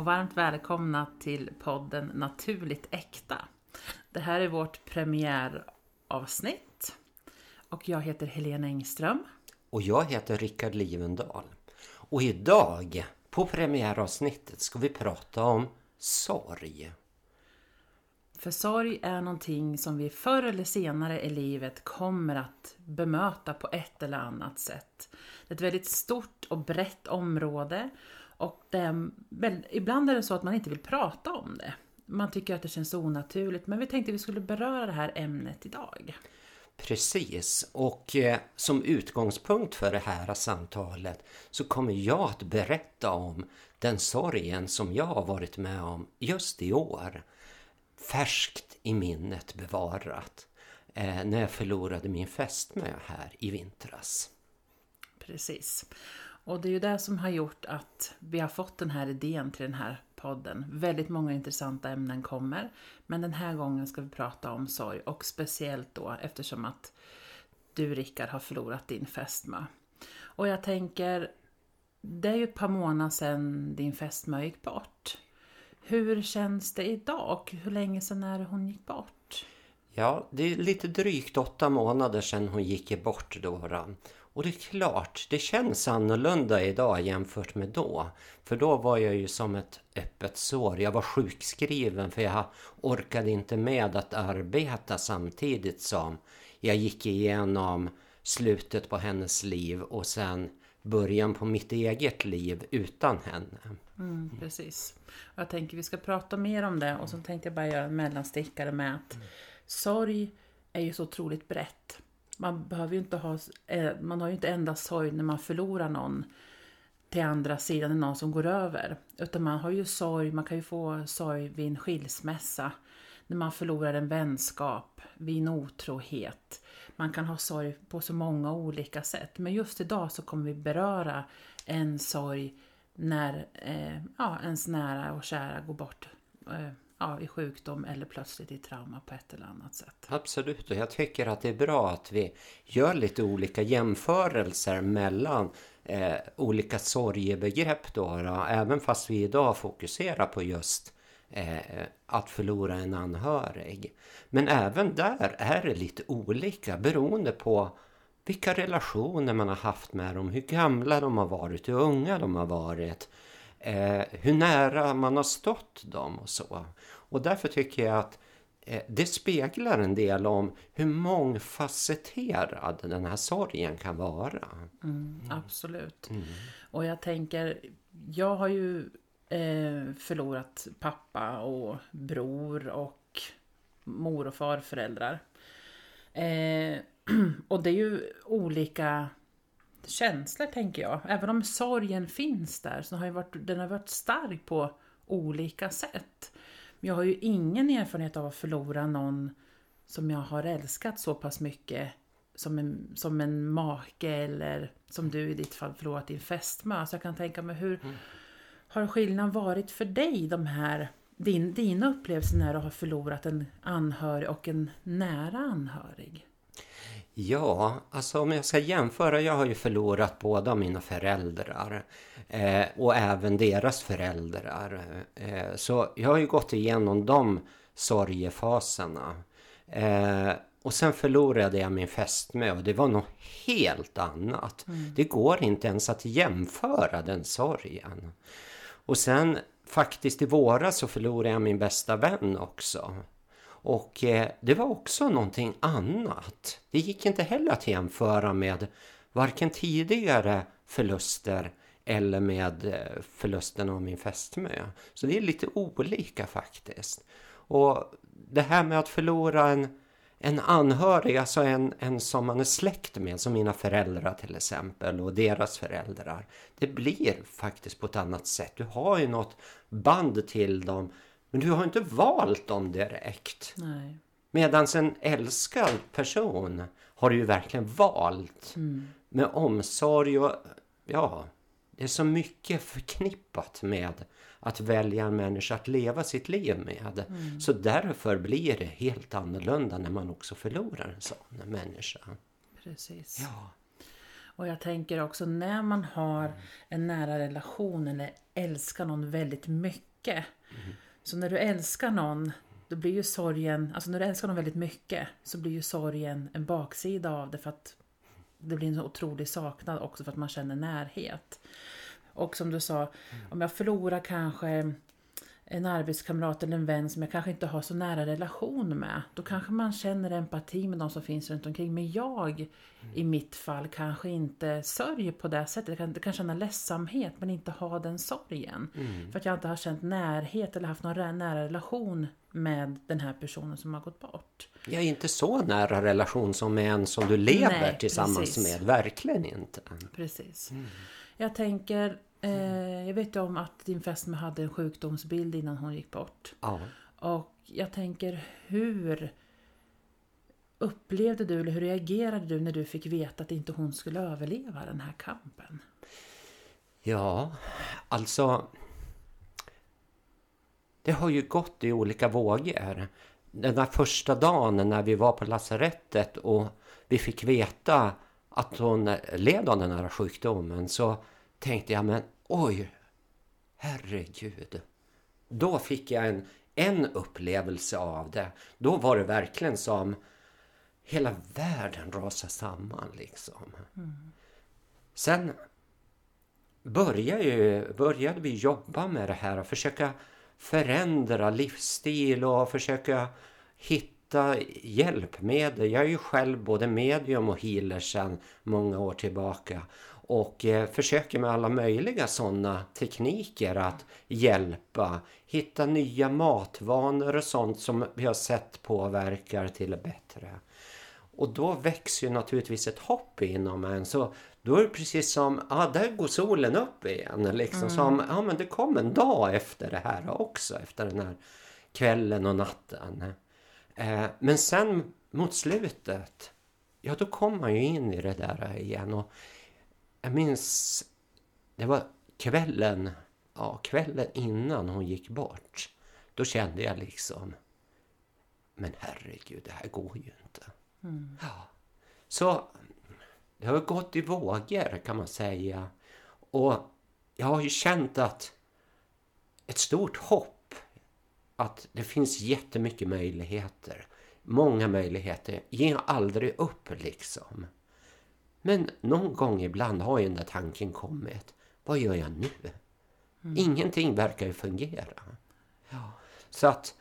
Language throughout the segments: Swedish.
Och varmt välkomna till podden Naturligt Äkta. Det här är vårt premiäravsnitt och jag heter Helena Engström. Och jag heter Rickard Livendal. Och idag, på premiäravsnittet, ska vi prata om sorg. För sorg är någonting som vi förr eller senare i livet kommer att bemöta på ett eller annat sätt. Det är ett väldigt stort och brett område och det väl, ibland är det så att man inte vill prata om det. Man tycker att det känns onaturligt men vi tänkte att vi skulle beröra det här ämnet idag. Precis, och eh, som utgångspunkt för det här samtalet så kommer jag att berätta om den sorgen som jag har varit med om just i år. Färskt i minnet bevarat eh, när jag förlorade min fästmö här i vintras. Precis. Och det är ju det som har gjort att vi har fått den här idén till den här podden. Väldigt många intressanta ämnen kommer. Men den här gången ska vi prata om sorg och speciellt då eftersom att du Rickard har förlorat din fästmö. Och jag tänker, det är ju ett par månader sedan din fästmö gick bort. Hur känns det idag och hur länge sedan är det hon gick bort? Ja, det är lite drygt åtta månader sedan hon gick bort då. Och det är klart, det känns annorlunda idag jämfört med då. För då var jag ju som ett öppet sår. Jag var sjukskriven för jag orkade inte med att arbeta samtidigt som jag gick igenom slutet på hennes liv och sen början på mitt eget liv utan henne. Mm, precis. Jag tänker vi ska prata mer om det och så tänkte jag bara göra en mellanstickare med att mm. sorg är ju så otroligt brett man behöver ju inte ha, eh, man har ju inte endast sorg när man förlorar någon till andra sidan, någon som går över. Utan man har ju sorg, man kan ju få sorg vid en skilsmässa, när man förlorar en vänskap, vid en otrohet. Man kan ha sorg på så många olika sätt. Men just idag så kommer vi beröra en sorg när eh, ja, ens nära och kära går bort eh, ja, i sjukdom eller plötsligt i trauma på ett eller annat sätt. Absolut, och jag tycker att det är bra att vi gör lite olika jämförelser mellan eh, olika sorgebegrepp då, då, även fast vi idag fokuserar på just eh, att förlora en anhörig. Men även där är det lite olika beroende på vilka relationer man har haft med dem, hur gamla de har varit, hur unga de har varit, eh, hur nära man har stått dem och så. Och därför tycker jag att eh, det speglar en del om hur mångfacetterad den här sorgen kan vara. Mm, absolut. Mm. Och jag tänker, jag har ju eh, förlorat pappa och bror och mor och farföräldrar. Eh, och det är ju olika känslor tänker jag. Även om sorgen finns där så har ju varit, den har varit stark på olika sätt. Men jag har ju ingen erfarenhet av att förlora någon som jag har älskat så pass mycket som en, som en make eller som du i ditt fall förlorat din fästmö. Så jag kan tänka mig hur mm. har skillnaden varit för dig de här din, dina upplevelser när du har förlorat en anhörig och en nära anhörig? Ja, alltså om jag ska jämföra, jag har ju förlorat båda mina föräldrar eh, och även deras föräldrar. Eh, så jag har ju gått igenom de sorgefaserna. Eh, och sen förlorade jag min fästmö och det var något helt annat. Mm. Det går inte ens att jämföra den sorgen. Och sen faktiskt i våras så förlorade jag min bästa vän också. Och eh, det var också någonting annat. Det gick inte heller att jämföra med varken tidigare förluster eller med eh, förlusten av min fästmö. Så det är lite olika faktiskt. Och det här med att förlora en, en anhörig, alltså en, en som man är släkt med, som mina föräldrar till exempel och deras föräldrar. Det blir faktiskt på ett annat sätt. Du har ju något band till dem men du har inte valt dem direkt. Nej. Medan en älskad person har du ju verkligen valt. Mm. Med omsorg och ja, det är så mycket förknippat med att välja en människa att leva sitt liv med. Mm. Så därför blir det helt annorlunda när man också förlorar en sån människa. Precis. Ja. Och jag tänker också när man har en nära relation eller älskar någon väldigt mycket. Så när du älskar någon, då blir ju sorgen, alltså när du älskar någon väldigt mycket så blir ju sorgen en baksida av det för att det blir en så otrolig saknad också för att man känner närhet. Och som du sa, om jag förlorar kanske en arbetskamrat eller en vän som jag kanske inte har så nära relation med. Då kanske man känner empati med de som finns runt omkring. Men jag i mitt fall kanske inte sörjer på det sättet. Jag kan, jag kan känna ledsamhet men inte ha den sorgen. Mm. För att jag inte har känt närhet eller haft någon nära relation med den här personen som har gått bort. Jag är inte så nära relation som med en som du lever Nej, tillsammans precis. med. Verkligen inte. Precis. Jag tänker, eh, jag vet om att din fästmö hade en sjukdomsbild innan hon gick bort. Ja. Och jag tänker hur upplevde du eller hur reagerade du när du fick veta att inte hon skulle överleva den här kampen? Ja, alltså... Det har ju gått i olika vågor. Den där första dagen när vi var på lasarettet och vi fick veta att hon led av den här sjukdomen så tänkte jag men oj, herregud. Då fick jag en, en upplevelse av det. Då var det verkligen som hela världen rasade samman liksom. Sen började, ju, började vi jobba med det här och försöka förändra livsstil och försöka hitta hjälpmedel. Jag är ju själv både medium och healer sedan många år tillbaka och eh, försöker med alla möjliga sådana tekniker att hjälpa. Hitta nya matvanor och sånt som vi har sett påverkar till det bättre. Och då växer ju naturligtvis ett hopp inom en. Så då är det precis som, ja där går solen upp igen. Liksom som, ja men det kom en dag efter det här också. Efter den här kvällen och natten. Eh, men sen mot slutet, ja då kom man ju in i det där igen. Och jag minns, det var kvällen, ja kvällen innan hon gick bort. Då kände jag liksom, men herregud det här går ju inte. Ja. Så det har gått i vågor kan man säga. Och jag har ju känt att ett stort hopp att det finns jättemycket möjligheter. Många möjligheter. Ge aldrig upp liksom. Men någon gång ibland har ju den där tanken kommit. Vad gör jag nu? Ingenting verkar ju fungera. Ja. Så att,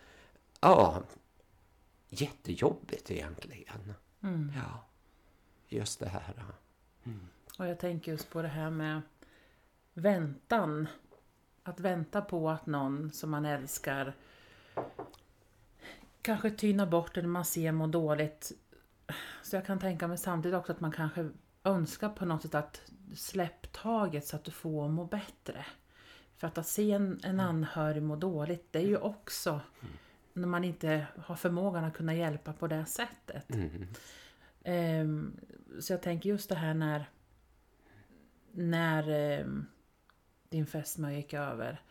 ja, jättejobbigt egentligen. Ja, just det här. Och jag tänker just på det här med väntan. Att vänta på att någon som man älskar kanske tynar bort eller man ser må dåligt. Så jag kan tänka mig samtidigt också att man kanske önskar på något sätt att släpp taget så att du får må bättre. För att, att se en, en anhörig må dåligt, det är ju också när man inte har förmågan att kunna hjälpa på det sättet. Mm. Ehm, så jag tänker just det här när när ehm, din fästmö gick över.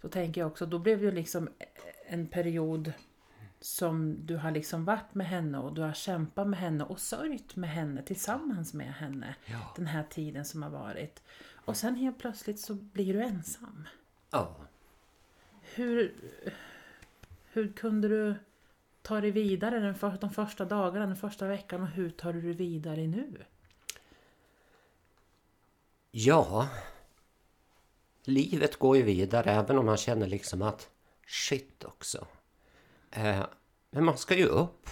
Så tänker jag också, då blev det ju liksom en period som du har liksom varit med henne och du har kämpat med henne och sörjt med henne tillsammans med henne. Ja. Den här tiden som har varit. Och sen helt plötsligt så blir du ensam. Ja. Hur, hur kunde du ta dig vidare den för, de första dagarna, den första veckan och hur tar du dig vidare nu? Ja, livet går ju vidare även om man känner liksom att shit också. Eh, men man ska ju upp.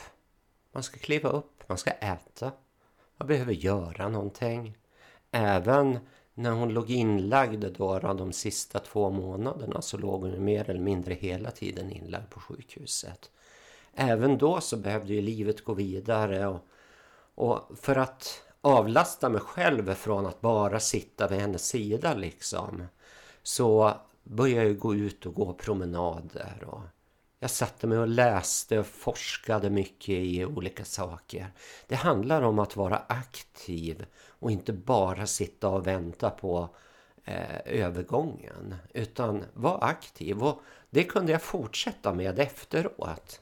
Man ska kliva upp, man ska äta. Man behöver göra någonting. Även när hon låg inlagd då, de sista två månaderna så låg hon mer eller mindre hela tiden inlagd på sjukhuset. Även då så behövde ju livet gå vidare och, och för att avlasta mig själv från att bara sitta vid hennes sida liksom så började jag gå ut och gå promenader och jag satte mig och läste och forskade mycket i olika saker. Det handlar om att vara aktiv och inte bara sitta och vänta på eh, övergången. Utan vara aktiv och det kunde jag fortsätta med efteråt.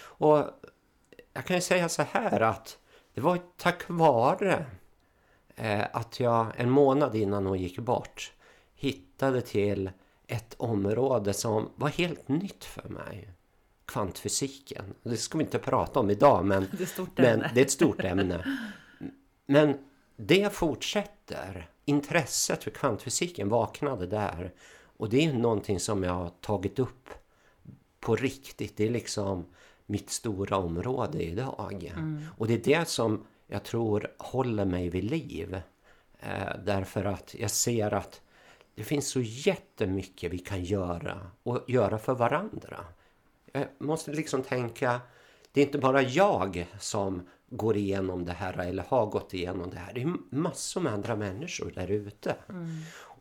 Och jag kan ju säga så här att det var tack vare eh, att jag en månad innan hon gick bort hittade till ett område som var helt nytt för mig. Kvantfysiken. Det ska vi inte prata om idag men Det är ett stort men ämne. det är ett stort ämne. Men det fortsätter. Intresset för kvantfysiken vaknade där. Och det är någonting som jag har tagit upp på riktigt. Det är liksom mitt stora område idag. Och det är det som jag tror håller mig vid liv. Eh, därför att jag ser att det finns så jättemycket vi kan göra och göra för varandra. Jag måste liksom tänka, det är inte bara jag som går igenom det här eller har gått igenom det här. Det är massor med andra människor där ute.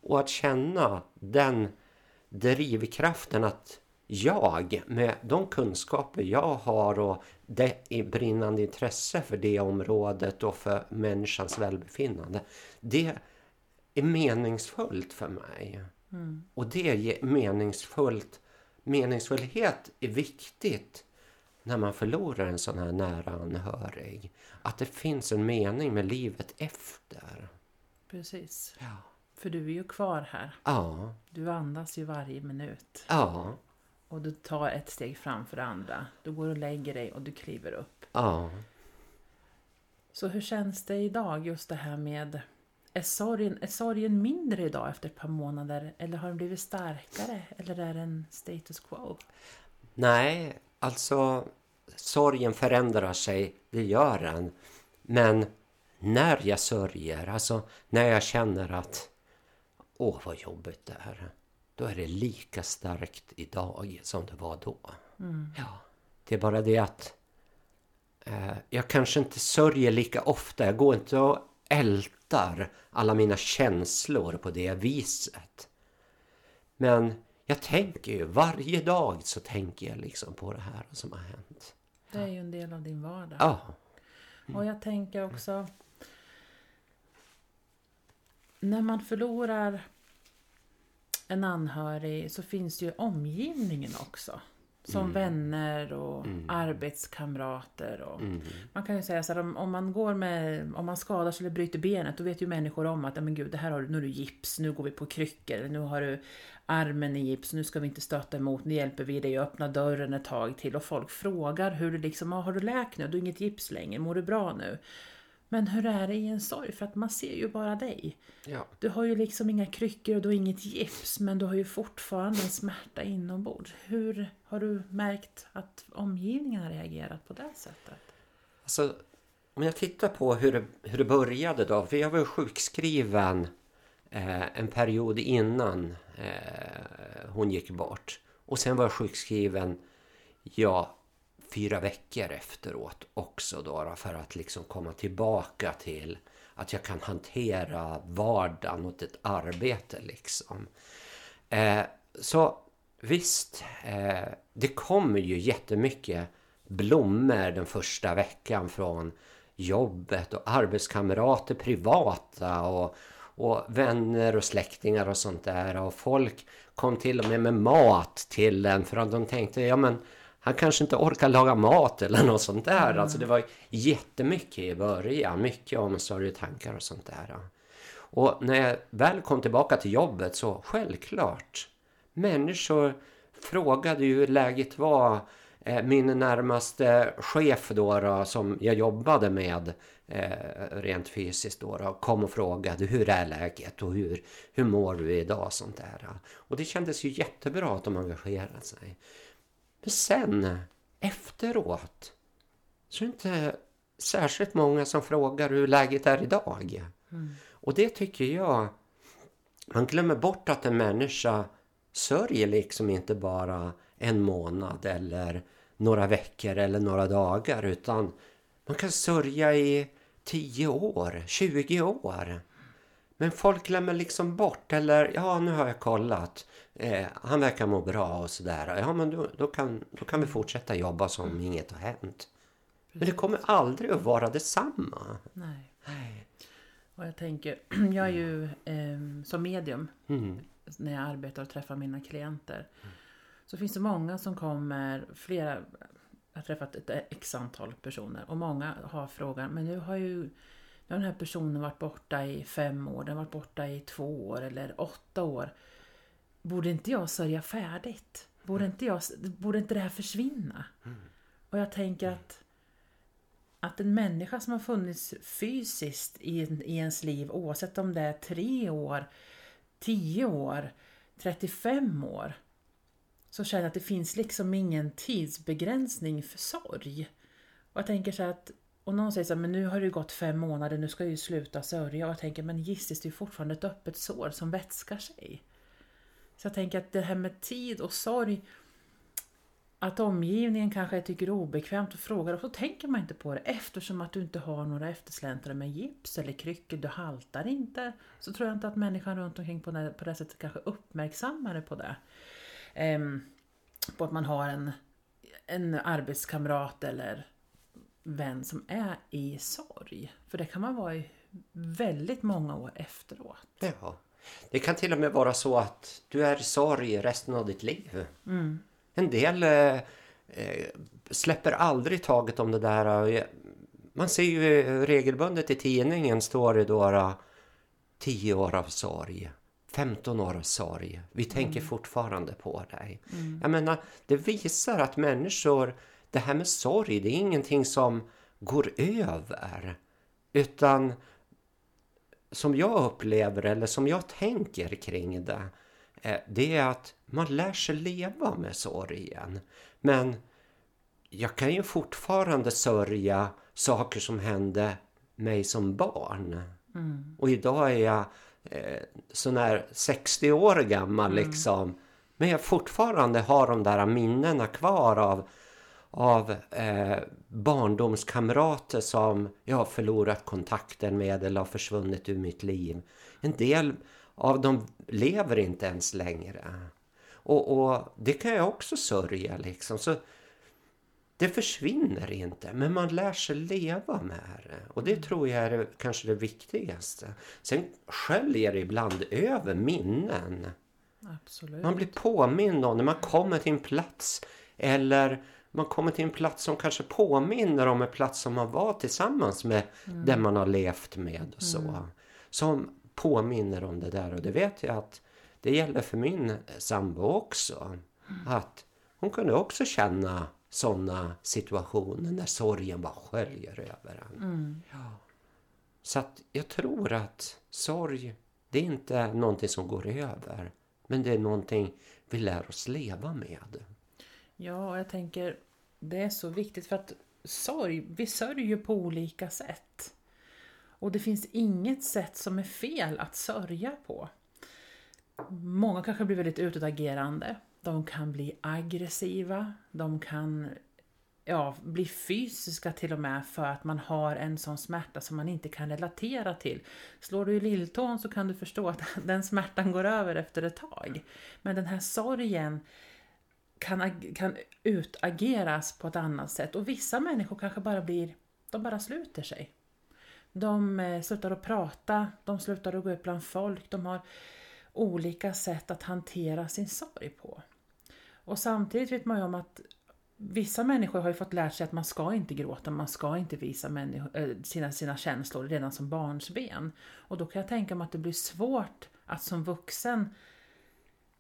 Och att känna den drivkraften att jag med de kunskaper jag har och det brinnande intresse för det området och för människans välbefinnande. Det är meningsfullt för mig. Och det är meningsfullt. Meningsfullhet är viktigt när man förlorar en sån här nära anhörig. Att det finns en mening med livet efter. Precis. Ja. För du är ju kvar här. Ja. Du andas ju varje minut. Ja. Och du tar ett steg framför det andra. Du går och lägger dig och du kliver upp. Ja. Så hur känns det idag just det här med är sorgen, är sorgen mindre idag efter ett par månader? Eller har den blivit starkare? Eller är den status quo? Nej, alltså sorgen förändrar sig, det gör den. Men när jag sörjer, alltså när jag känner att åh vad jobbigt det är. Då är det lika starkt idag som det var då. Ja, det är bara det att eh, jag kanske inte sörjer lika ofta. Jag går inte och ältar alla mina känslor på det viset. Men jag tänker ju, varje dag så tänker jag liksom på det här som har hänt. Det är ju en del av din vardag. Ja, Och jag tänker också när man förlorar en anhörig så finns det ju omgivningen också. Som vänner och arbetskamrater. Och Man kan ju säga så här, om, om man går med, om man skadar sig eller bryter benet, då vet ju människor om att, "Ja, men gud, det här har du, nu har du gips, nu går vi på kryckor, eller nu har du armen i gips, nu ska vi inte stöta emot, nu hjälper vi dig att öppna dörren ett tag till. Och folk frågar hur du liksom, "Ah, har du läkt nu? Du har inget gips längre, mår du bra nu? Men hur är det i en sorg? För att man ser ju bara dig. ja. Du har ju liksom inga kryckor och du har inget gips, men du har ju fortfarande en smärta inombords. Hur har du märkt att omgivningen har reagerat på det sättet? Alltså, om jag tittar på hur det, hur det började då. För jag var ju sjukskriven eh, en period innan eh, hon gick bort. Och sen var jag sjukskriven, ja, fyra veckor efteråt också då, för att liksom komma tillbaka till att jag kan hantera vardagen och ett arbete liksom. Eh, så visst, eh, det kommer ju jättemycket blommor den första veckan från jobbet och arbetskamrater privata och, och vänner och släktingar och sånt där. Och folk kom till och med med mat till en för att de tänkte ja men han kanske inte orkar laga mat eller något sånt där. Alltså det var jättemycket i början, mycket omsorg och tankar och sånt där. Och när jag väl kom tillbaka till jobbet så självklart, människor frågade ju hur läget var. Eh, Min närmaste chef då, då som jag jobbade med eh, rent fysiskt då, då kom och frågade hur är läget och hur, hur mår du idag och sånt där. Och det kändes ju jättebra att de engagerade sig. Men sen efteråt så är det inte särskilt många som frågar hur läget är idag. Och det tycker jag, man glömmer bort att en människa sörjer liksom inte bara en månad eller några veckor eller några dagar utan man kan sörja i 10 år, 20 år. Men folk glömmer liksom bort eller ja nu har jag kollat. Eh, han verkar må bra och sådär. Ja men då, då, kan, då kan vi fortsätta jobba som inget har hänt. Men det kommer aldrig att vara detsamma. Nej. Och jag tänker, jag är ju eh, som medium Mm. när jag arbetar och träffar mina klienter. Så finns det många som kommer, flera, jag har träffat ett x antal personer och många har frågan, men nu har ju Nu har den här personen varit borta i fem år, den har varit borta i två år eller åtta år. Borde inte jag sörja färdigt? Borde inte, jag, borde inte det här försvinna? Mm. Och jag tänker att att en människa som har funnits fysiskt i, i ens liv, oavsett om det är tre år, tio år, 35 år, så känner jag att det finns liksom ingen tidsbegränsning för sorg. Och jag tänker så att, och någon säger så här, men nu har det gått fem månader, nu ska jag ju sluta sörja. Och jag tänker, men gissas det är fortfarande ett öppet sår som vätskar sig. Så jag tänker att det här med tid och sorg, att omgivningen kanske tycker det är obekvämt och frågar och så tänker man inte på det eftersom att du inte har några eftersläntrare med gips eller kryckor, du haltar inte. Så tror jag inte att människan runt omkring på det, på det sättet kanske uppmärksammar på det. Ehm, på att man har en, en arbetskamrat eller vän som är i sorg. För det kan man vara i väldigt många år efteråt. Ja. Det kan till och med vara så att du är i sorg resten av ditt liv. Mm. En del eh, eh, släpper aldrig taget om det där. Man ser ju regelbundet i tidningen står det då 10 år av sorg. 15 år av sorg. Vi tänker mm. fortfarande på dig. Mm. Jag menar, det visar att människor, det här med sorg, det är ingenting som går över. Utan som jag upplever eller som jag tänker kring det, eh, det är att man lär sig leva med sorgen. Men jag kan ju fortfarande sörja saker som hände mig som barn. Mm. Och idag är jag eh, sån här 60 år gammal mm. liksom. Men jag fortfarande har de där minnena kvar av, av eh, barndomskamrater som jag har förlorat kontakten med eller har försvunnit ur mitt liv. En del av dem lever inte ens längre. Och, och, det kan jag också sörja liksom. Så det försvinner inte, men man lär sig leva med det. Och det mm. tror jag är kanske det viktigaste. Sen sköljer det ibland över minnen. Absolut. Man blir påmind om när man kommer till en plats eller man kommer till en plats som kanske påminner om en plats som man var tillsammans med mm. den man har levt med och så. Mm. Som påminner om det där och det vet jag att det gäller för min sambo också. Att hon kunde också känna sådana situationer när sorgen bara sköljer över en. Mm. Ja. Så att jag tror att sorg, det är inte någonting som går över. Men det är någonting vi lär oss leva med. Ja, och jag tänker det är så viktigt för att sorg, vi sörjer på olika sätt. Och det finns inget sätt som är fel att sörja på. Många kanske blir väldigt utåtagerande. De kan bli aggressiva. De kan ja, bli fysiska till och med för att man har en sån smärta som man inte kan relatera till. Slår du i lilltån så kan du förstå att den smärtan går över efter ett tag. Men den här sorgen kan, kan utageras på ett annat sätt och vissa människor kanske bara blir, de bara sluter sig. De eh, slutar att prata, de slutar att gå ut bland folk, de har olika sätt att hantera sin sorg på. Och samtidigt vet man ju om att vissa människor har ju fått lära sig att man ska inte gråta, man ska inte visa eh, sina, sina känslor redan som barnsben. Och då kan jag tänka mig att det blir svårt att som vuxen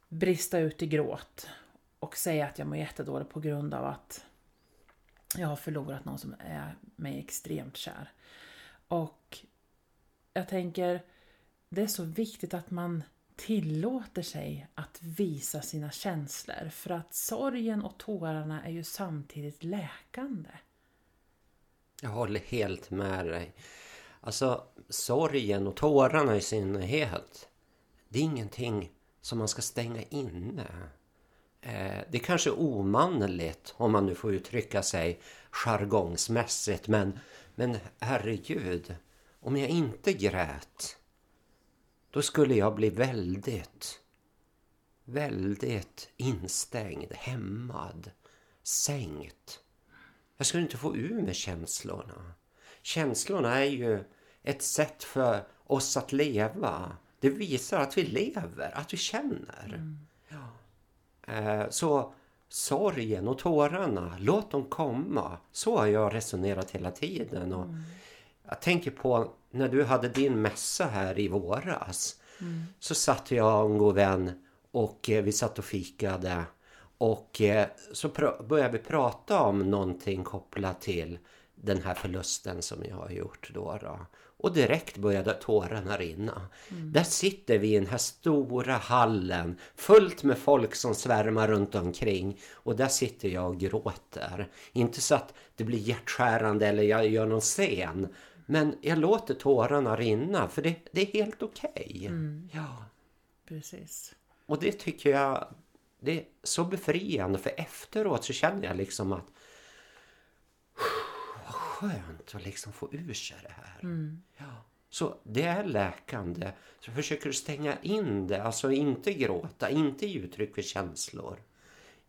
brista ut i gråt och säga att jag mår jättedåligt på grund av att jag har förlorat någon som är mig extremt kär. Och jag tänker, det är så viktigt att man tillåter sig att visa sina känslor. För att sorgen och tårarna är ju samtidigt läkande. Jag håller helt med dig. Alltså sorgen och tårarna i synnerhet. Det är ingenting som man ska stänga inne. Eh, det är kanske omanligt om man nu får uttrycka sig jargongsmässigt. Men, men herregud, om jag inte grät då skulle jag bli väldigt, väldigt instängd, hämmad, sänkt. Jag skulle inte få ur mig känslorna. Känslorna är ju ett sätt för oss att leva. Det visar att vi lever, att vi känner. Mm. Eh, så sorgen och tårarna, låt dem komma. Så har jag resonerat hela tiden. Och mm. jag tänker på när du hade din mässa här i våras. Mm. Så satt jag och en god vän och eh, vi satt och fikade. Och eh, så började vi prata om någonting kopplat till den här förlusten som jag har gjort då. då. Och direkt började tårarna rinna. Mm. Där sitter vi i den här stora hallen fullt med folk som svärmar runt omkring. Och där sitter jag och gråter. Inte så att det blir hjärtskärande eller jag gör någon scen. Men jag låter tårarna rinna för det, det är helt okej. Okay. Mm. Ja. Precis. Och det tycker jag det är så befriande för efteråt så känner jag liksom att skönt att liksom få ur sig det här. Mm. Ja. Så det är läkande. Så försöker du stänga in det, alltså inte gråta, inte ge uttryck för känslor.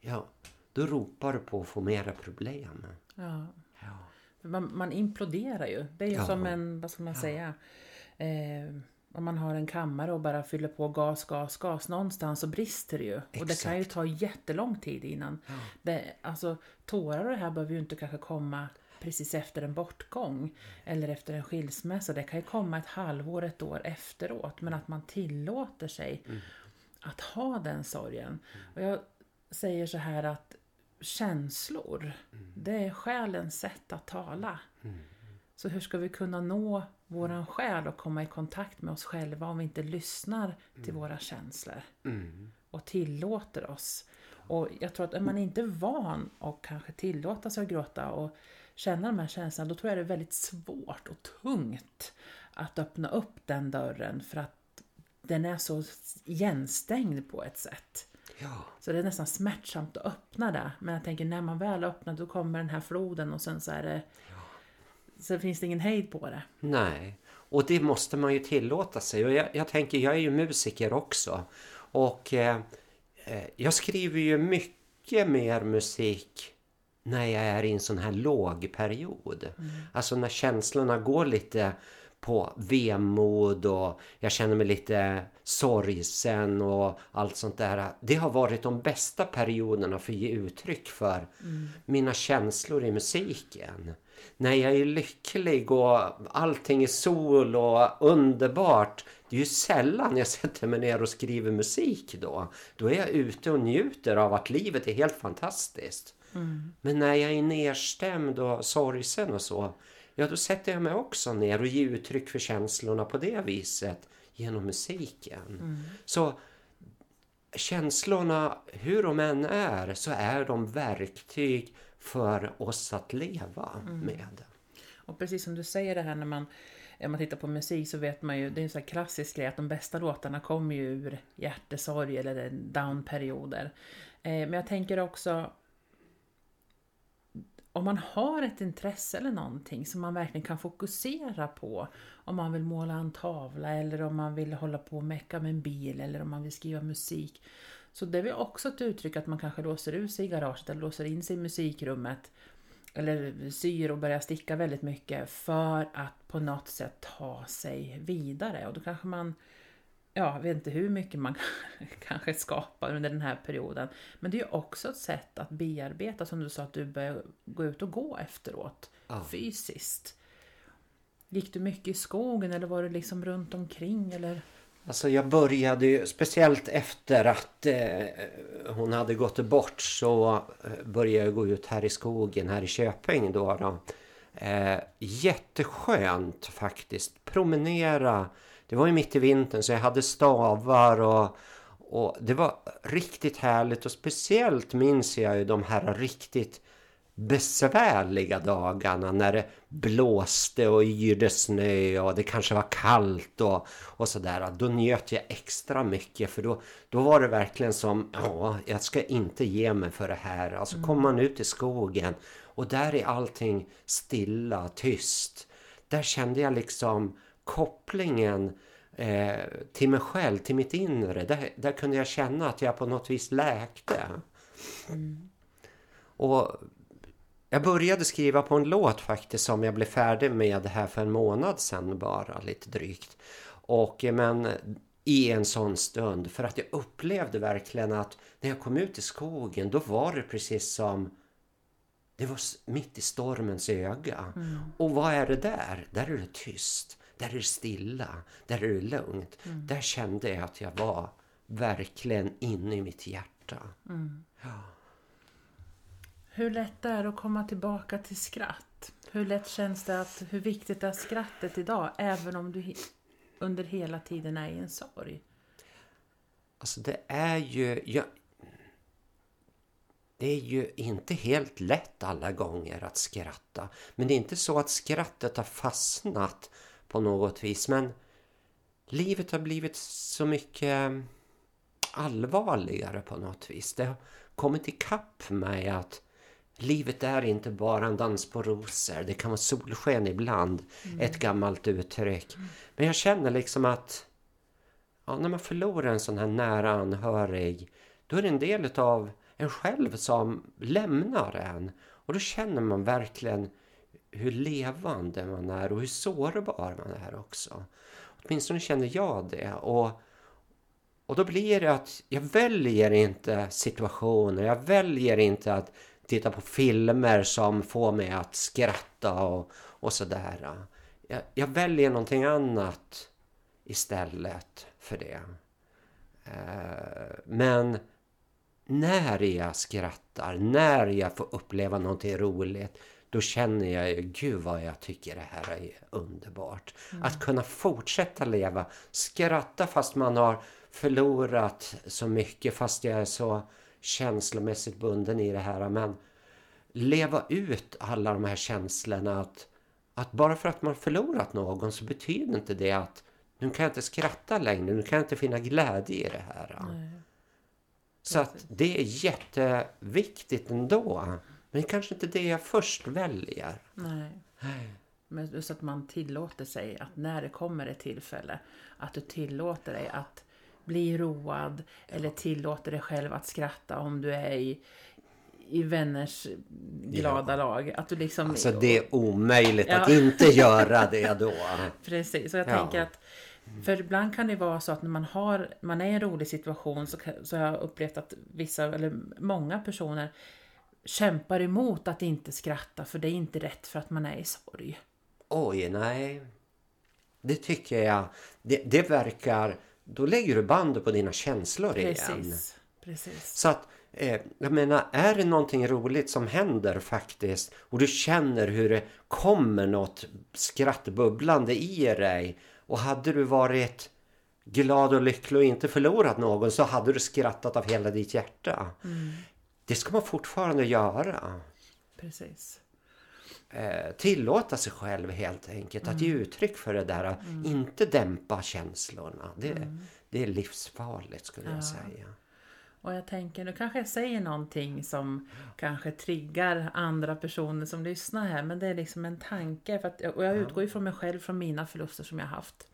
Ja, då ropar du på att få mera problem. Ja. ja. Man, man imploderar ju. Det är ju ja. som en, vad ska man ja. säga, eh, om man har en kammare och bara fyller på gas, gas, gas. Någonstans så brister det ju. Exakt. Och det kan ju ta jättelång tid innan. Ja. Det, alltså, tårar och det här behöver ju inte kanske komma precis efter en bortgång eller efter en skilsmässa. Det kan ju komma ett halvår, ett år efteråt. Men att man tillåter sig mm. att ha den sorgen. Mm. Och jag säger så här att känslor, mm. det är själens sätt att tala. Mm. Så hur ska vi kunna nå våran själ och komma i kontakt med oss själva om vi inte lyssnar till mm. våra känslor? Mm. Och tillåter oss. Och jag tror att är man inte van att kanske tillåta sig att gråta och känna de här känslorna, då tror jag det är väldigt svårt och tungt att öppna upp den dörren för att den är så igenstängd på ett sätt. Ja. Så det är nästan smärtsamt att öppna det. Men jag tänker när man väl öppnar då kommer den här floden och sen så är det så finns det ingen hejd på det. Nej, och det måste man ju tillåta sig. Och jag, jag tänker, jag är ju musiker också. Och eh, eh, jag skriver ju mycket mer musik när jag är i en sån här låg period. Mm. Alltså när känslorna går lite på vemod och jag känner mig lite sorgsen och allt sånt där. Det har varit de bästa perioderna för att ge uttryck för mm. mina känslor i musiken när jag är lycklig och allting är sol och underbart. Det är ju sällan jag sätter mig ner och skriver musik då. Då är jag ute och njuter av att livet är helt fantastiskt. Mm. Men när jag är nedstämd och sorgsen och så, ja då sätter jag mig också ner och ger uttryck för känslorna på det viset genom musiken. Mm. Så känslorna, hur de än är, så är de verktyg för oss att leva mm. med. Och precis som du säger det här när man om man tittar på musik så vet man ju, det är en sån här klassisk grej att de bästa låtarna kommer ju ur hjärtesorg eller downperioder. Eh, men jag tänker också om man har ett intresse eller någonting som man verkligen kan fokusera på. Om man vill måla en tavla eller om man vill hålla på och mecka med en bil eller om man vill skriva musik. Så det är också ett uttryck att man kanske låser ut sig i garaget eller låser in sig i musikrummet. Eller syr och börjar sticka väldigt mycket för att på något sätt ta sig vidare. Och då kanske man, ja, jag vet inte hur mycket man kanske skapar under den här perioden. Men det är också ett sätt att bearbeta, som du sa, att du börjar gå ut och gå efteråt. Ja. Fysiskt. Gick du mycket i skogen eller var du liksom runt omkring eller? Alltså jag började ju, speciellt efter att eh, hon hade gått bort så eh, började jag gå ut här i skogen här i Köping då. då. Eh, jätteskönt faktiskt. Promenera. Det var ju mitt i vintern så jag hade stavar och, och det var riktigt härligt och speciellt minns jag ju de här riktigt besvärliga dagarna när det blåste och yrde snö och det kanske var kallt och, och sådär. Då njöt jag extra mycket för då, då var det verkligen som, ja, jag ska inte ge mig för det här. Alltså mm. kommer man ut i skogen och där är allting stilla, tyst. Där kände jag liksom kopplingen eh, till mig själv, till mitt inre. Där, där kunde jag känna att jag på något vis läkte. Mm. Och jag började skriva på en låt faktiskt som jag blev färdig med här för en månad sedan bara, lite drygt. Och men i en sån stund för att jag upplevde verkligen att när jag kom ut i skogen då var det precis som Det var mitt i stormens öga. Mm. Och vad är det där? Där är det tyst. Där är det stilla. Där är det lugnt. Mm. Där kände jag att jag var verkligen inne i mitt hjärta. Mm. Ja. Hur lätt är det att komma tillbaka till skratt? Hur lätt känns det att, hur viktigt är skrattet idag, även om du under hela tiden är i en sorg? Alltså det är ju, jag, det är ju inte helt lätt alla gånger att skratta. Men det är inte så att skrattet har fastnat på något vis. Men livet har blivit så mycket allvarligare på något vis. Det har kommit ikapp mig att livet är inte bara en dans på rosor. Det kan vara solsken ibland. Mm. Ett gammalt uttryck. Mm. Men jag känner liksom att ja, när man förlorar en sån här nära anhörig då är det en del av en själv som lämnar en. Och då känner man verkligen hur levande man är och hur sårbar man är också. Åtminstone känner jag det. Och, och då blir det att jag väljer inte situationer, jag väljer inte att titta på filmer som får mig att skratta och, och sådär. Jag, jag väljer någonting annat istället för det. Eh, men när jag skrattar, när jag får uppleva någonting roligt, då känner jag ju, gud vad jag tycker det här är underbart. Mm. Att kunna fortsätta leva, skratta fast man har förlorat så mycket, fast jag är så känslomässigt bunden i det här. Men leva ut alla de här känslorna att, att bara för att man förlorat någon så betyder inte det att nu kan jag inte skratta längre, nu kan jag inte finna glädje i det här. Nej. Så att det är jätteviktigt ändå. Men det är kanske inte det jag först väljer. Nej. Men just att man tillåter sig att när det kommer ett tillfälle att du tillåter dig att bli road eller tillåter dig själv att skratta om du är i, i vänners glada ja. lag. Att du liksom, alltså det är omöjligt ja. att inte göra det då. Precis, så jag ja. tänker att för ibland kan det vara så att när man, har, man är i en rolig situation så, så har jag upplevt att vissa, eller många personer kämpar emot att inte skratta för det är inte rätt för att man är i sorg. Oj, nej. Det tycker jag. Det, det verkar... Då lägger du bandet på dina känslor Precis. igen. Precis. Så att, eh, jag menar, är det någonting roligt som händer faktiskt och du känner hur det kommer något skrattbubblande i dig och hade du varit glad och lycklig och inte förlorat någon så hade du skrattat av hela ditt hjärta. Mm. Det ska man fortfarande göra. Precis. Eh, tillåta sig själv helt enkelt mm. att ge uttryck för det där. Mm. Inte dämpa känslorna. Det, mm. det är livsfarligt skulle ja. jag säga. Och jag tänker, nu kanske jag säger någonting som kanske triggar andra personer som lyssnar här. Men det är liksom en tanke. För att, och jag utgår ju från mig själv, från mina förluster som jag haft.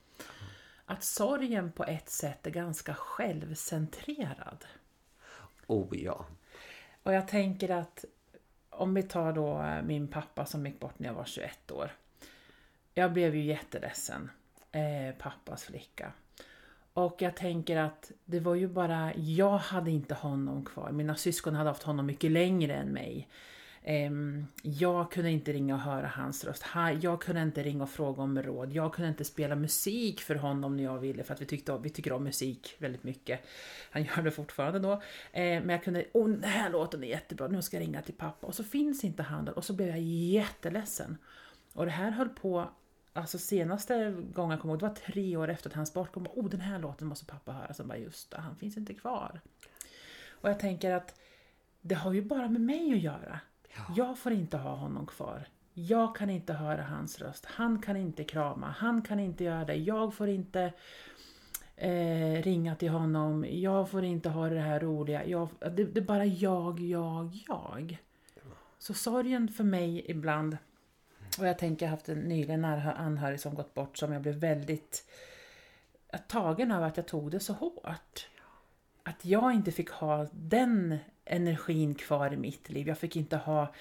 Att sorgen på ett sätt är ganska självcentrerad. Oh ja. Och jag tänker att om vi tar då eh, min pappa som gick bort när jag var 21 år. Jag blev ju jätteledsen. Eh, pappas flicka. Och jag tänker att det var ju bara, jag hade inte honom kvar. Mina syskon hade haft honom mycket längre än mig. Ehm, jag kunde inte ringa och höra hans röst. Jag kunde inte ringa och fråga om råd. Jag kunde inte spela musik för honom när jag ville för att vi, tyckte, vi tycker om musik väldigt mycket. Han gör det fortfarande då. Ehm, men jag kunde, åh den här låten är jättebra, nu ska jag ringa till pappa. Och så finns inte han där och så blev jag jätteledsen. Och det här höll på Alltså senaste gången jag kommer ihåg, det var tre år efter att hans bortgång. Oh, den här låten måste pappa höra. Så bara, just det, han finns inte kvar. Och jag tänker att det har ju bara med mig att göra. Ja. Jag får inte ha honom kvar. Jag kan inte höra hans röst. Han kan inte krama. Han kan inte göra det. Jag får inte eh, ringa till honom. Jag får inte ha det här roliga. Jag, det, det är bara jag, jag, jag. Så sorgen för mig ibland och jag tänker, jag har haft en nyligen anhörig som gått bort som jag blev väldigt tagen av att jag tog det så hårt. Att jag inte fick ha den energin kvar i mitt liv. Jag fick inte ha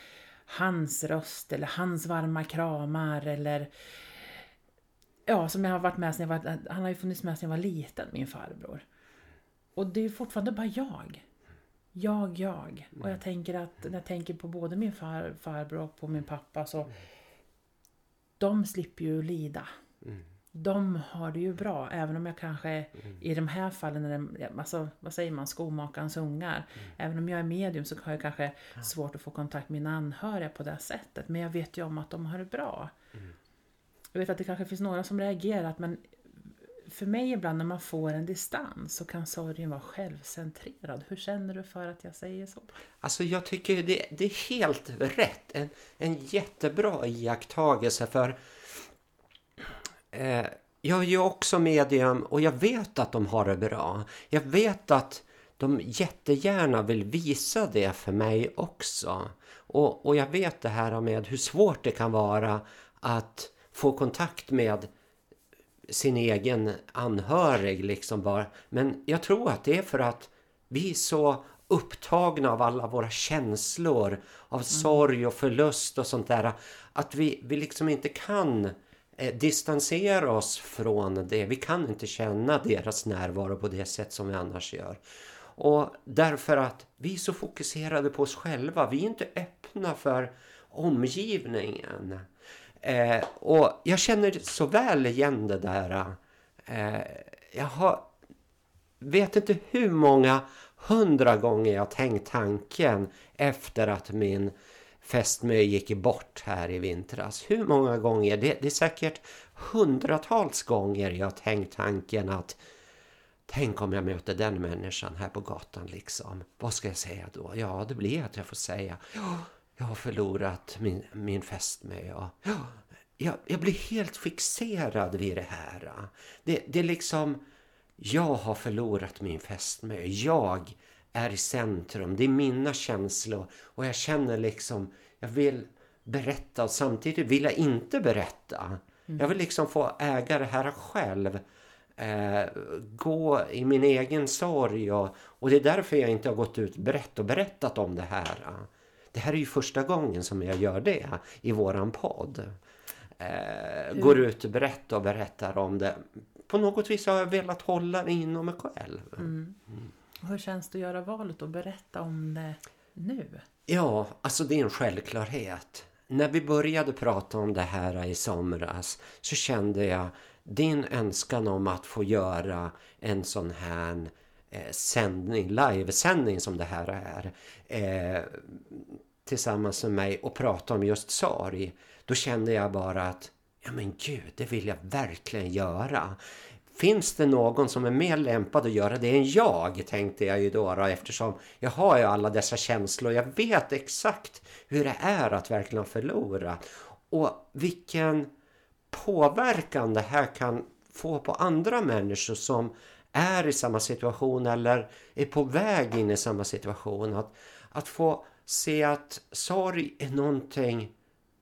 hans röst eller hans varma kramar eller Ja, som jag har varit med sen jag var, han har ju funnits med sen jag var liten, min farbror. Och det är fortfarande bara jag. jag, jag. Och jag tänker att när jag tänker på både min far, farbror och på min pappa så de slipper ju lida. Mm. De har det ju bra, även om jag kanske Mm. i de här fallen, när det, alltså, vad säger man, skomakarens ungar. Mm. Även om jag är medium så har jag kanske svårt att få kontakt med mina anhöriga på det sättet. Men jag vet ju om att de har det bra. Mm. Jag vet att det kanske finns några som reagerar, att men för mig ibland när man får en distans så kan sorgen vara självcentrerad. Hur känner du för att jag säger så? Alltså jag tycker det, det är helt rätt. En, en jättebra iakttagelse för eh, jag är ju också medium och jag vet att de har det bra. Jag vet att de jättegärna vill visa det för mig också. Och, och jag vet det här med hur svårt det kan vara att få kontakt med sin egen anhörig liksom bara. Men jag tror att det är för att vi är så upptagna av alla våra känslor av sorg och förlust och sånt där att vi, vi liksom inte kan Eh, distansera oss från det. Vi kan inte känna deras närvaro på det sätt som vi annars gör. Och därför att vi är så fokuserade på oss själva. Vi är inte öppna för omgivningen. Eh, och jag känner så väl igen det där. Eh, jag har, vet inte hur många hundra gånger jag tänkt tanken efter att min fästmö gick bort här i vintras. Hur många gånger? Det, det är säkert hundratals gånger jag har tänkt tanken att Tänk om jag möter den människan här på gatan liksom. Vad ska jag säga då? Ja, det blir att jag får säga ja, jag har förlorat min, min fästmö. Ja, jag, jag blir helt fixerad vid det här. Det, det är liksom, jag har förlorat min fästmö. Jag är i centrum. Det är mina känslor. Och jag känner liksom, jag vill berätta och samtidigt vill jag inte berätta. Jag vill liksom få äga det här själv. Eh, gå i min egen sorg och, och det är därför jag inte har gått ut brett och berättat om det här. Det här är ju första gången som jag gör det i våran podd. Eh, går ut brett och berättar om det. På något vis har jag velat hålla det inom mig själv. Hur känns det att göra valet och berätta om det nu? Ja, alltså det är en självklarhet. När vi började prata om det här i somras så kände jag din önskan om att få göra en sån här eh, sändning, livesändning som det här är eh, tillsammans med mig och prata om just sorg. Då kände jag bara att ja men gud, det vill jag verkligen göra. Finns det någon som är mer lämpad att göra det än jag, tänkte jag ju då, då eftersom jag har ju alla dessa känslor. Jag vet exakt hur det är att verkligen förlora. Och vilken påverkan det här kan få på andra människor som är i samma situation eller är på väg in i samma situation. Att, att få se att sorg är någonting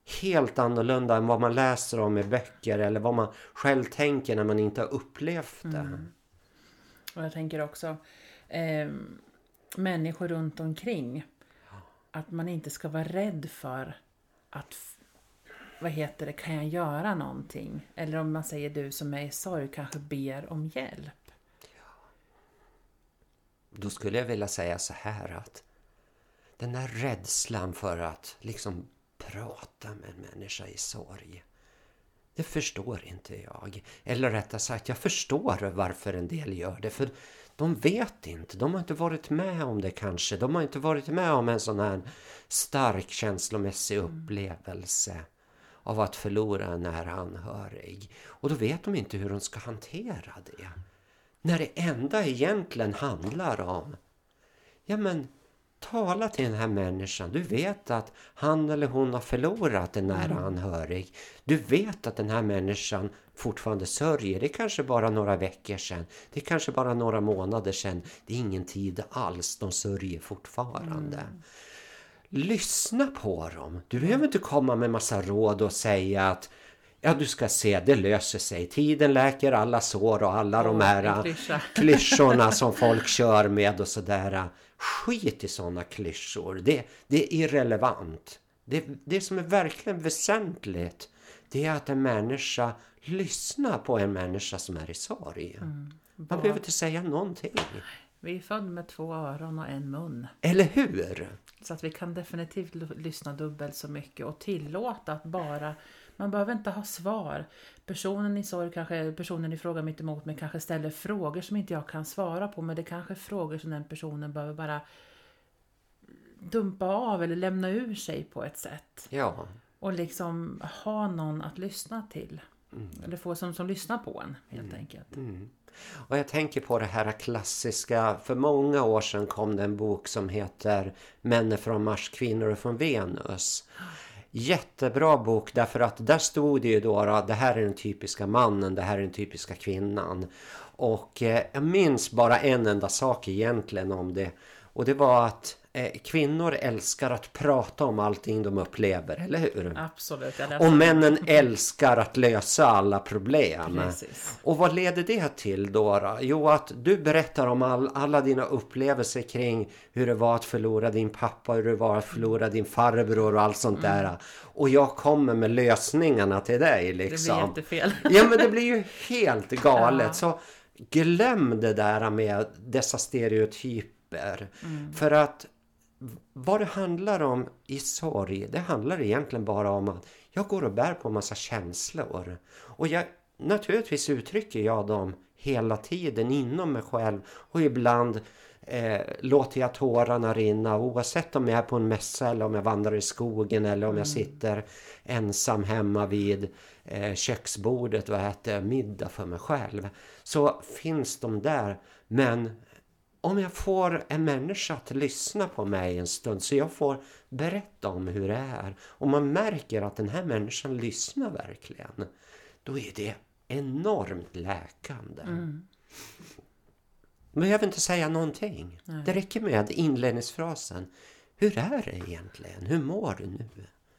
helt annorlunda än vad man läser om i böcker eller vad man själv tänker när man inte har upplevt det. Och jag tänker också eh, människor runt omkring. Att man inte ska vara rädd för att vad heter det, kan jag göra någonting? Eller om man säger du som är i sorg kanske ber om hjälp. Då skulle jag vilja säga så här att den där rädslan för att liksom prata med en människa i sorg. Det förstår inte jag. Eller rättare sagt, jag förstår varför en del gör det. För de vet inte. De har inte varit med om det kanske. De har inte varit med om en sån här stark känslomässig upplevelse av att förlora en nära anhörig. Och då vet de inte hur de ska hantera det. När det enda egentligen handlar om Ja men tala till den här människan. Du vet att han eller hon har förlorat en nära anhörig. Du vet att den här människan fortfarande sörjer. Det är kanske bara några veckor sedan. Det är kanske bara några månader sedan. Det är ingen tid alls. De sörjer fortfarande. Lyssna på dem. Du behöver inte komma med massa råd och säga att Ja, du ska se, det löser sig. Tiden läker alla sår och alla de Åh, här klyscha. klyschorna som folk kör med och sådär. Skit i sådana klyschor. Det, det är irrelevant. Det, det som är verkligen väsentligt det är att en människa lyssnar på en människa som är i sorg. Man behöver inte säga någonting. Vi är födda med två öron och en mun. Eller hur? Så att vi kan definitivt lyssna dubbelt så mycket och tillåta att bara man behöver inte ha svar. Personen i sorg, kanske personen i fråga mitt emot mig kanske ställer frågor som inte jag kan svara på. Men det kanske är frågor som den personen behöver bara dumpa av eller lämna ur sig på ett sätt. Ja. Och liksom ha någon att lyssna till. Mm. Eller få som, som lyssnar på en helt enkelt. Och jag tänker på det här klassiska, för många år sedan kom det en bok som heter Män är från Mars, kvinnor är från Venus. Jättebra bok därför att där stod det ju då att det här är den typiska mannen, det här är den typiska kvinnan. Och eh, jag minns bara en enda sak egentligen om det. Och det var att eh, kvinnor älskar att prata om allting de upplever, eller hur? Absolut. Ja, Och männen älskar att lösa alla problem. Precis. Och vad leder det till då? Jo, att du berättar om all, alla dina upplevelser kring hur det var att förlora din pappa, hur det var att förlora din farbror och allt sånt där. Och jag kommer med lösningarna till dig Det blir liksom. jättefel. Ja, men det blir ju helt galet. Ja. Så glöm det där med dessa stereotyper. För att vad det handlar om i sorg, det handlar egentligen bara om att jag går och bär på en massa känslor. Och jag, naturligtvis uttrycker jag dem hela tiden inom mig själv och ibland eh, låter jag tårarna rinna oavsett om jag är på en mässa eller om jag vandrar i skogen eller om jag sitter ensam hemma vid eh, köksbordet och äter middag för mig själv. Så finns de där men om jag får en människa att lyssna på mig en stund så jag får berätta om hur det är och man märker att den här människan lyssnar verkligen då är det enormt läkande. Man behöver inte säga någonting. Det räcker med inledningsfrasen. Hur är det egentligen? Hur mår du nu?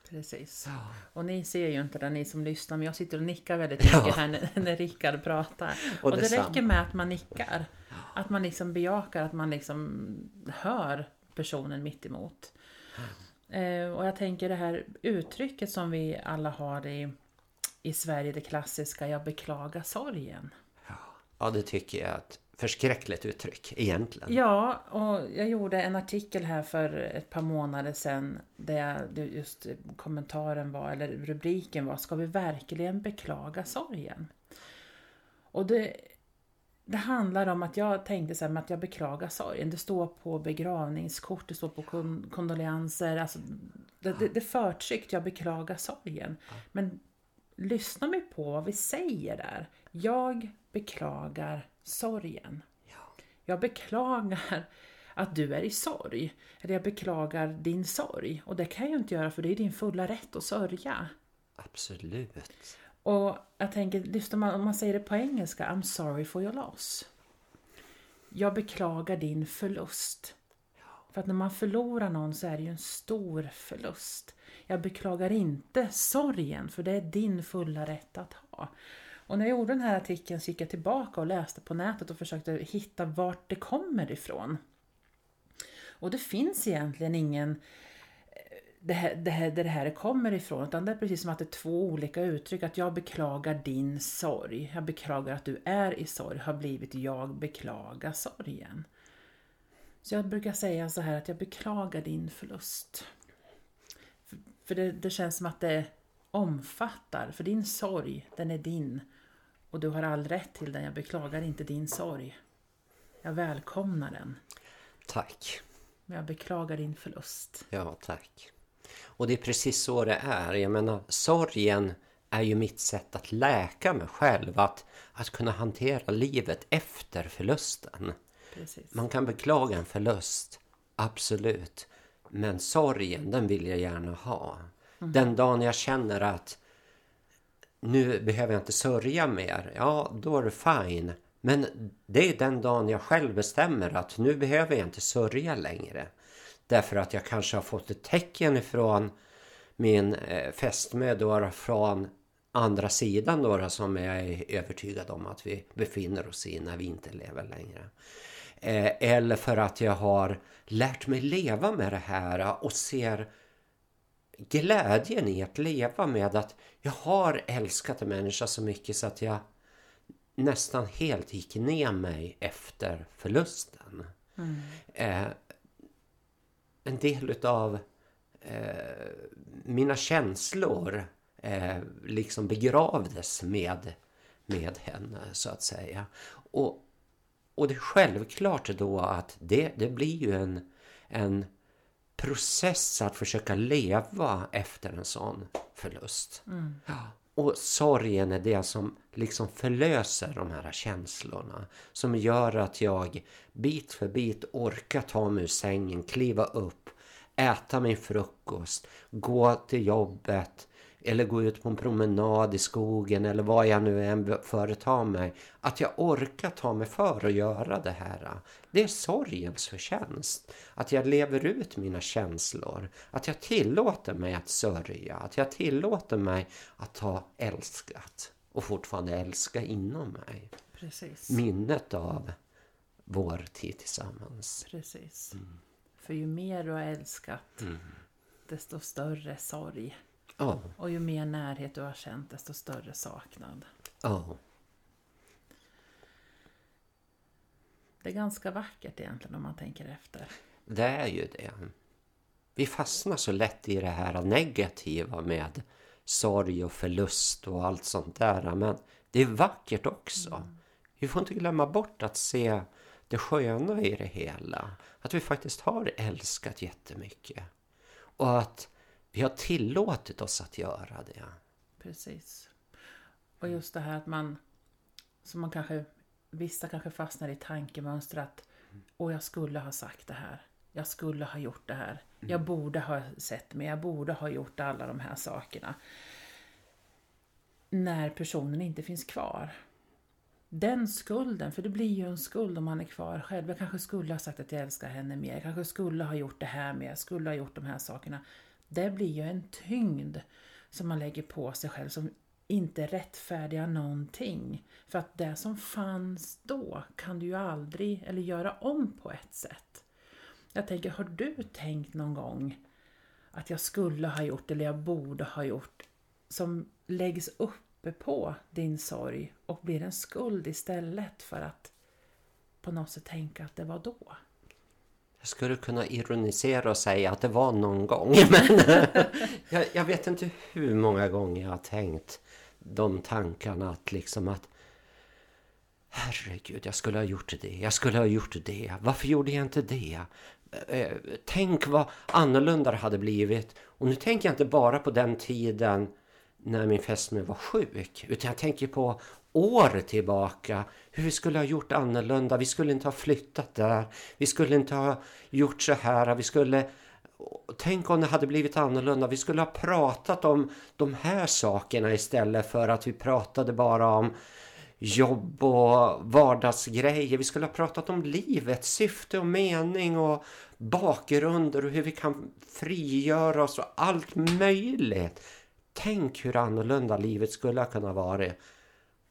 Precis. Och ni ser ju inte det, ni som lyssnar, men jag sitter och nickar väldigt mycket Ja. här när, när Rickard pratar. Och Och, det detsamma. räcker med att man nickar. Att man liksom bejakar, att man liksom hör personen mitt emot. Eh, och jag tänker det här uttrycket som vi alla har i, i Sverige, det klassiska, jag beklagar sorgen. Ja, det tycker jag är ett förskräckligt uttryck egentligen. Ja, och jag gjorde en artikel här för ett par månader sedan där just kommentaren var, eller rubriken var, ska vi verkligen beklaga sorgen? Och det, det handlar om att jag tänkte så här, att jag beklagar sorgen. Det står på begravningskort, det står på kon- kondolenser, alltså det, det, det förtryckt, jag beklagar sorgen. Men lyssna mig på vad vi säger där. Jag beklagar sorgen. Jag beklagar att du är i sorg. Eller jag beklagar din sorg. Och det kan jag ju inte göra för det är din fulla rätt att sörja. Absolut. Och jag tänker, lyssnar man, om man säger det på engelska, I'm sorry for your loss. Jag beklagar din förlust. För att när man förlorar någon så är det ju en stor förlust. Jag beklagar inte sorgen, för det är din fulla rätt att ha. Och när jag gjorde den här artikeln så gick jag tillbaka och läste på nätet och försökte hitta vart det kommer ifrån. Och det finns egentligen ingen det här, det här, där det här kommer ifrån. Utan det är precis som att det är två olika uttryck. Att jag beklagar din sorg. Jag beklagar att du är i sorg. Har blivit jag beklagar sorgen. Så jag brukar säga så här att jag beklagar din förlust. För, för det, det känns som att det omfattar. För din sorg, den är din. Och du har all rätt till den. Jag beklagar inte din sorg. Jag välkomnar den. Tack. Men jag beklagar din förlust. Ja, tack. Och det är precis så det är. Jag menar, sorgen är ju mitt sätt att läka mig själv. Att, att kunna hantera livet efter förlusten. Precis. Man kan beklaga en förlust, absolut. Men sorgen, den vill jag gärna ha. Den dagen jag känner att nu behöver jag inte sörja mer, ja då är det fine. Men det är den dagen jag själv bestämmer att nu behöver jag inte sörja längre. Därför att jag kanske har fått ett tecken ifrån min eh, fästmö då från andra sidan då som jag är övertygad om att vi befinner oss i när vi inte lever längre. Eh, eller för att jag har lärt mig leva med det här och ser glädjen i att leva med att jag har älskat en människa så mycket så att jag nästan helt gick ner mig efter förlusten. Mm. Eh, en del utav eh, mina känslor eh, liksom begravdes med, med henne så att säga. Och, och det är självklart då att det, det blir ju en, en process att försöka leva efter en sån förlust. Mm. Ja. Och sorgen är det som liksom förlöser de här känslorna. Som gör att jag bit för bit orkar ta mig ur sängen, kliva upp, äta min frukost, gå till jobbet eller gå ut på en promenad i skogen eller vad jag nu än företar mig. Att jag orkar ta mig för att göra det här. Det är sorgens förtjänst. Att jag lever ut mina känslor. Att jag tillåter mig att sörja. Att jag tillåter mig att ha älskat. Och fortfarande älska inom mig. Precis. Minnet av vår tid tillsammans. Precis. För ju mer du har älskat, Mm. desto större sorg. Ja, Och ju mer närhet du har känt, desto större saknad. ja. Det är ganska vackert egentligen om man tänker efter. Det är ju det. Vi fastnar så lätt i det här negativa med sorg och förlust och allt sånt där. Men det är vackert också. Vi får inte glömma bort att se det sköna i det hela. Att vi faktiskt har älskat jättemycket. Och att vi har tillåtit oss att göra det. Precis. Och just det här att man, som man kanske, vissa kanske fastnar i tankemönster att och jag skulle ha sagt det här. Jag skulle ha gjort det här. Jag borde ha sett mig. Jag borde ha gjort alla de här sakerna. När personen inte finns kvar. Den skulden, för det blir ju en skuld om man är kvar själv. Jag kanske skulle ha sagt att jag älskar henne mer. Jag kanske skulle ha gjort det här mer. Jag skulle ha gjort de här sakerna. Det blir ju en tyngd som man lägger på sig själv som inte rättfärdigar någonting. För att det som fanns då kan du ju aldrig, eller göra om på ett sätt. Jag tänker, har du tänkt någon gång att jag skulle ha gjort eller jag borde ha gjort som läggs uppe på din sorg och blir en skuld istället för att på något sätt tänka att det var då? Jag skulle kunna ironisera och säga att det var någon gång. Men jag, jag vet inte hur många gånger jag har tänkt de tankarna att liksom att Herregud, jag skulle ha gjort det. Jag skulle ha gjort det. Varför gjorde jag inte det? Eh, eh, tänk vad annorlunda det hade blivit. Och nu tänker jag inte bara på den tiden när min fästmö var sjuk. Utan jag tänker på år tillbaka. Hur vi skulle ha gjort annorlunda. Vi skulle inte ha flyttat där. Vi skulle inte ha gjort så här. Vi skulle... Tänk om det hade blivit annorlunda. Vi skulle ha pratat om de här sakerna istället för att vi pratade bara om jobb och vardagsgrejer. Vi skulle ha pratat om livet, syfte och mening och bakgrunder och hur vi kan frigöra oss och allt möjligt. Tänk hur annorlunda livet skulle ha kunnat vara.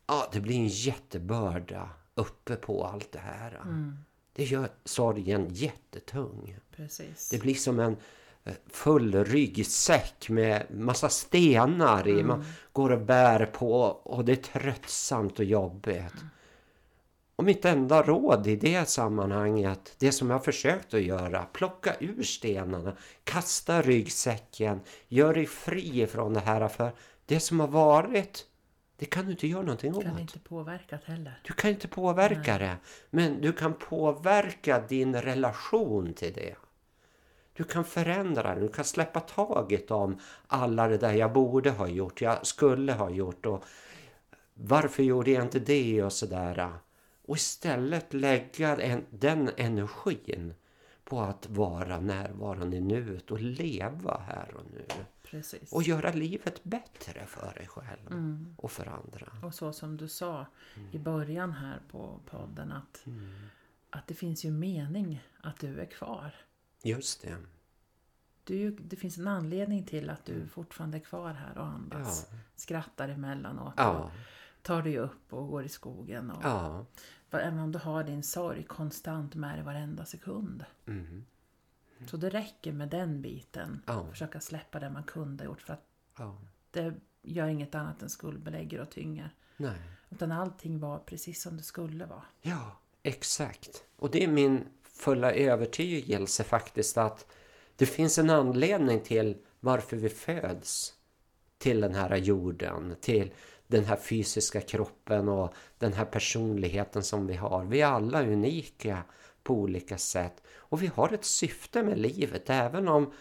Ja, det blir en jättebörda uppe på allt det här. Det gör sorgen jättetung. Precis. Det blir som en eh, full ryggsäck med massa stenar i. Man går och bär på och det är tröttsamt och jobbigt. Och mitt enda råd i det sammanhanget, det som jag försökt att göra, plocka ur stenarna, kasta ryggsäcken, gör dig fri från det här. För det som har varit, det kan du inte göra någonting åt. kan inte påverkat heller. Du kan inte påverka det, men du kan påverka din relation till det. Du kan förändra det, du kan släppa taget om alla det där jag borde ha gjort, jag skulle ha gjort och varför gjorde jag inte det och sådär. Och istället lägga en, den energin på att vara närvarande i nuet och leva här och nu. Precis. Och göra livet bättre för dig själv och för andra. Och så som du sa i början här på podden att, Mm. att det finns ju mening att du är kvar. Just det. Du, det finns en anledning till att du fortfarande är kvar här och andas. Ja. Skrattar emellanåt Ja. och tar dig upp och går i skogen. Och, Ja. Även om du har din sorg konstant med dig varenda sekund. Mm. Så det räcker med den biten. Ja. Försöka släppa det man kunde ha gjort. För att Ja. det gör inget annat än skuldbelägger och tynger. Nej. Utan allting var precis som det skulle vara. Ja, exakt. Och det är min fulla övertygelse faktiskt att det finns en anledning till varför vi föds till den här jorden, till den här fysiska kroppen och den här personligheten som vi har. Vi är alla unika på olika sätt och vi har ett syfte med livet även om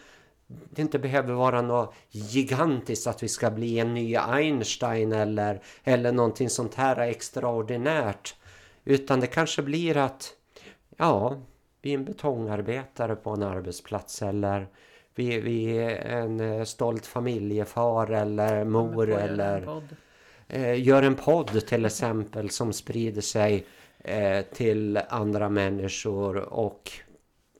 det inte behöver vara något gigantiskt att vi ska bli en ny Einstein eller, eller någonting sånt här extraordinärt. Utan det kanske blir att, ja, vi är en betongarbetare på en arbetsplats eller vi, vi är en eh, stolt familjefar eller mor eller eh, gör en podd till exempel som sprider sig eh, till andra människor och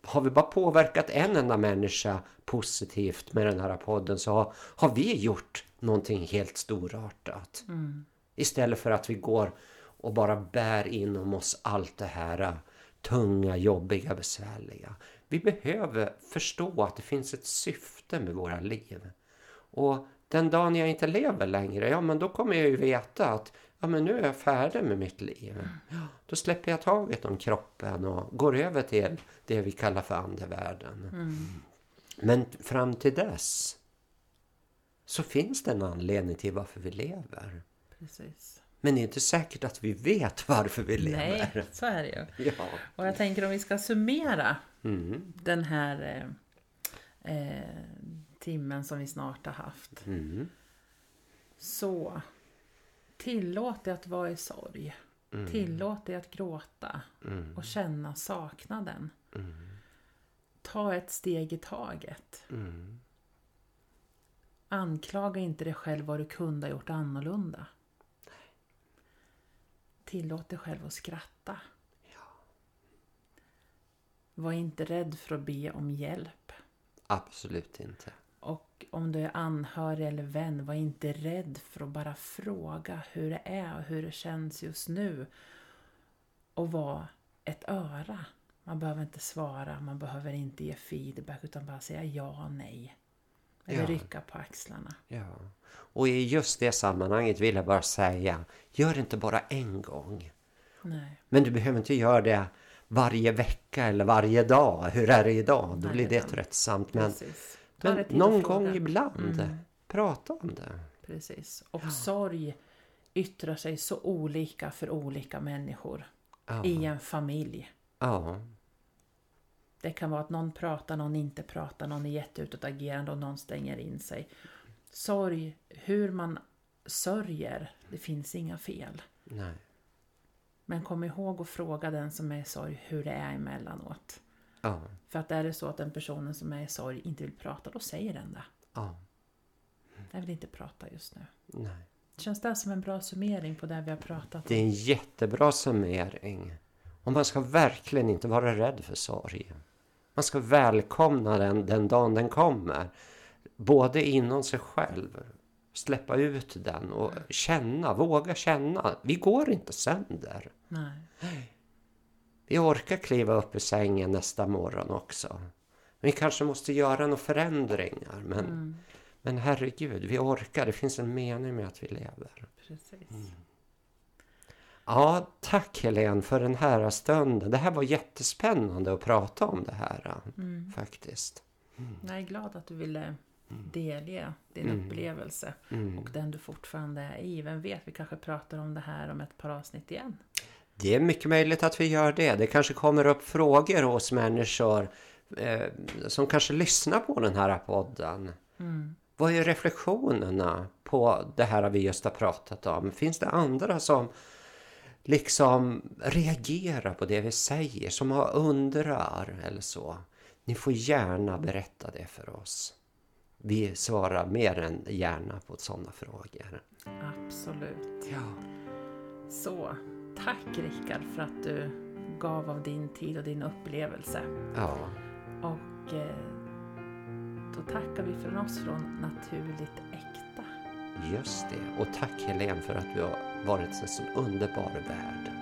har vi bara påverkat en enda människa positivt med den här podden så har, har vi gjort någonting helt storartat. Mm. Istället för att vi går och bara bär inom oss allt det här tunga, jobbiga, besvärliga. Vi behöver förstå att det finns ett syfte med våra liv. Och den dagen jag inte lever längre, ja men då kommer jag ju veta att ja men nu är jag färdig med mitt liv. Då släpper jag taget om kroppen och går över till det vi kallar för andevärlden. Mm. Men fram till dess så finns det en anledning till varför vi lever. Precis. Men det är inte säkert att vi vet varför vi lever. Nej, så är det ju. Ja. Och jag tänker om vi ska summera mm. den här eh, eh, timmen som vi snart har haft. Mm. Så tillåt dig att vara i sorg. Mm. Tillåt dig att gråta mm. och känna saknaden. Mm. Ta ett steg i taget. Mm. Anklaga inte dig själv vad du kunde ha gjort annorlunda. Tillåt dig själv att skratta. Var inte rädd för att be om hjälp. Absolut inte. Och om du är anhörig eller vän, var inte rädd för att bara fråga hur det är och hur det känns just nu. Och var ett öra. Man behöver inte svara, man behöver inte ge feedback utan bara säga ja och nej. Eller ja. rycka på axlarna. Ja. Och i just det sammanhanget vill jag bara säga, gör det inte bara en gång. Nej. Men du behöver inte göra det varje vecka eller varje dag. Hur är det idag? Då blir det tröttsamt. Men, men någon gång ibland, mm. prata om det. Precis. Och ja. sorg yttrar sig så olika för olika människor. Ja. I en familj. Ja. Det kan vara att någon pratar, någon inte pratar, någon är jätteutåtagerande och någon stänger in sig. Sorg, hur man sörjer, det finns inga fel. Nej. Men kom ihåg att fråga den som är i sorg hur det är emellanåt. Ja. För att är det så att den personen som är i sorg inte vill prata, då säger den det. Ja. Jag vill inte prata just nu. Nej. Känns det som en bra summering på det vi har pratat om? Det är en jättebra summering. Och man ska verkligen inte vara rädd för sorg. Man ska välkomna den den dagen den kommer. Både inom sig själv, släppa ut den och känna, våga känna. Vi går inte sönder. Nej. Vi orkar kliva upp ur sängen nästa morgon också. Vi kanske måste göra några förändringar. Men, mm. men herregud, vi orkar. Det finns en mening med att vi lever. Precis. Mm. Ja, tack Helene för den här stunden. Det här var jättespännande att prata om det här mm. faktiskt. Mm. Jag är glad att du ville mm. delge din mm. upplevelse mm. och den du fortfarande är i. Vem vet, vi kanske pratar om det här om ett par avsnitt igen. Det är mycket möjligt att vi gör det. Det kanske kommer upp frågor hos människor eh, som kanske lyssnar på den här podden. Mm. Vad är reflektionerna på det här vi just har pratat om? Finns det andra som liksom reagerar på det vi säger, som har undrar eller så? Ni får gärna berätta det för oss. Vi svarar mer än gärna på sådana frågor. Absolut. Ja. Så, tack Rickard för att du gav av din tid och din upplevelse. Ja. Och eh, då tackar vi från oss från Naturligt Äkta. Just det. Och tack Helene för att du har varit en så underbar värld.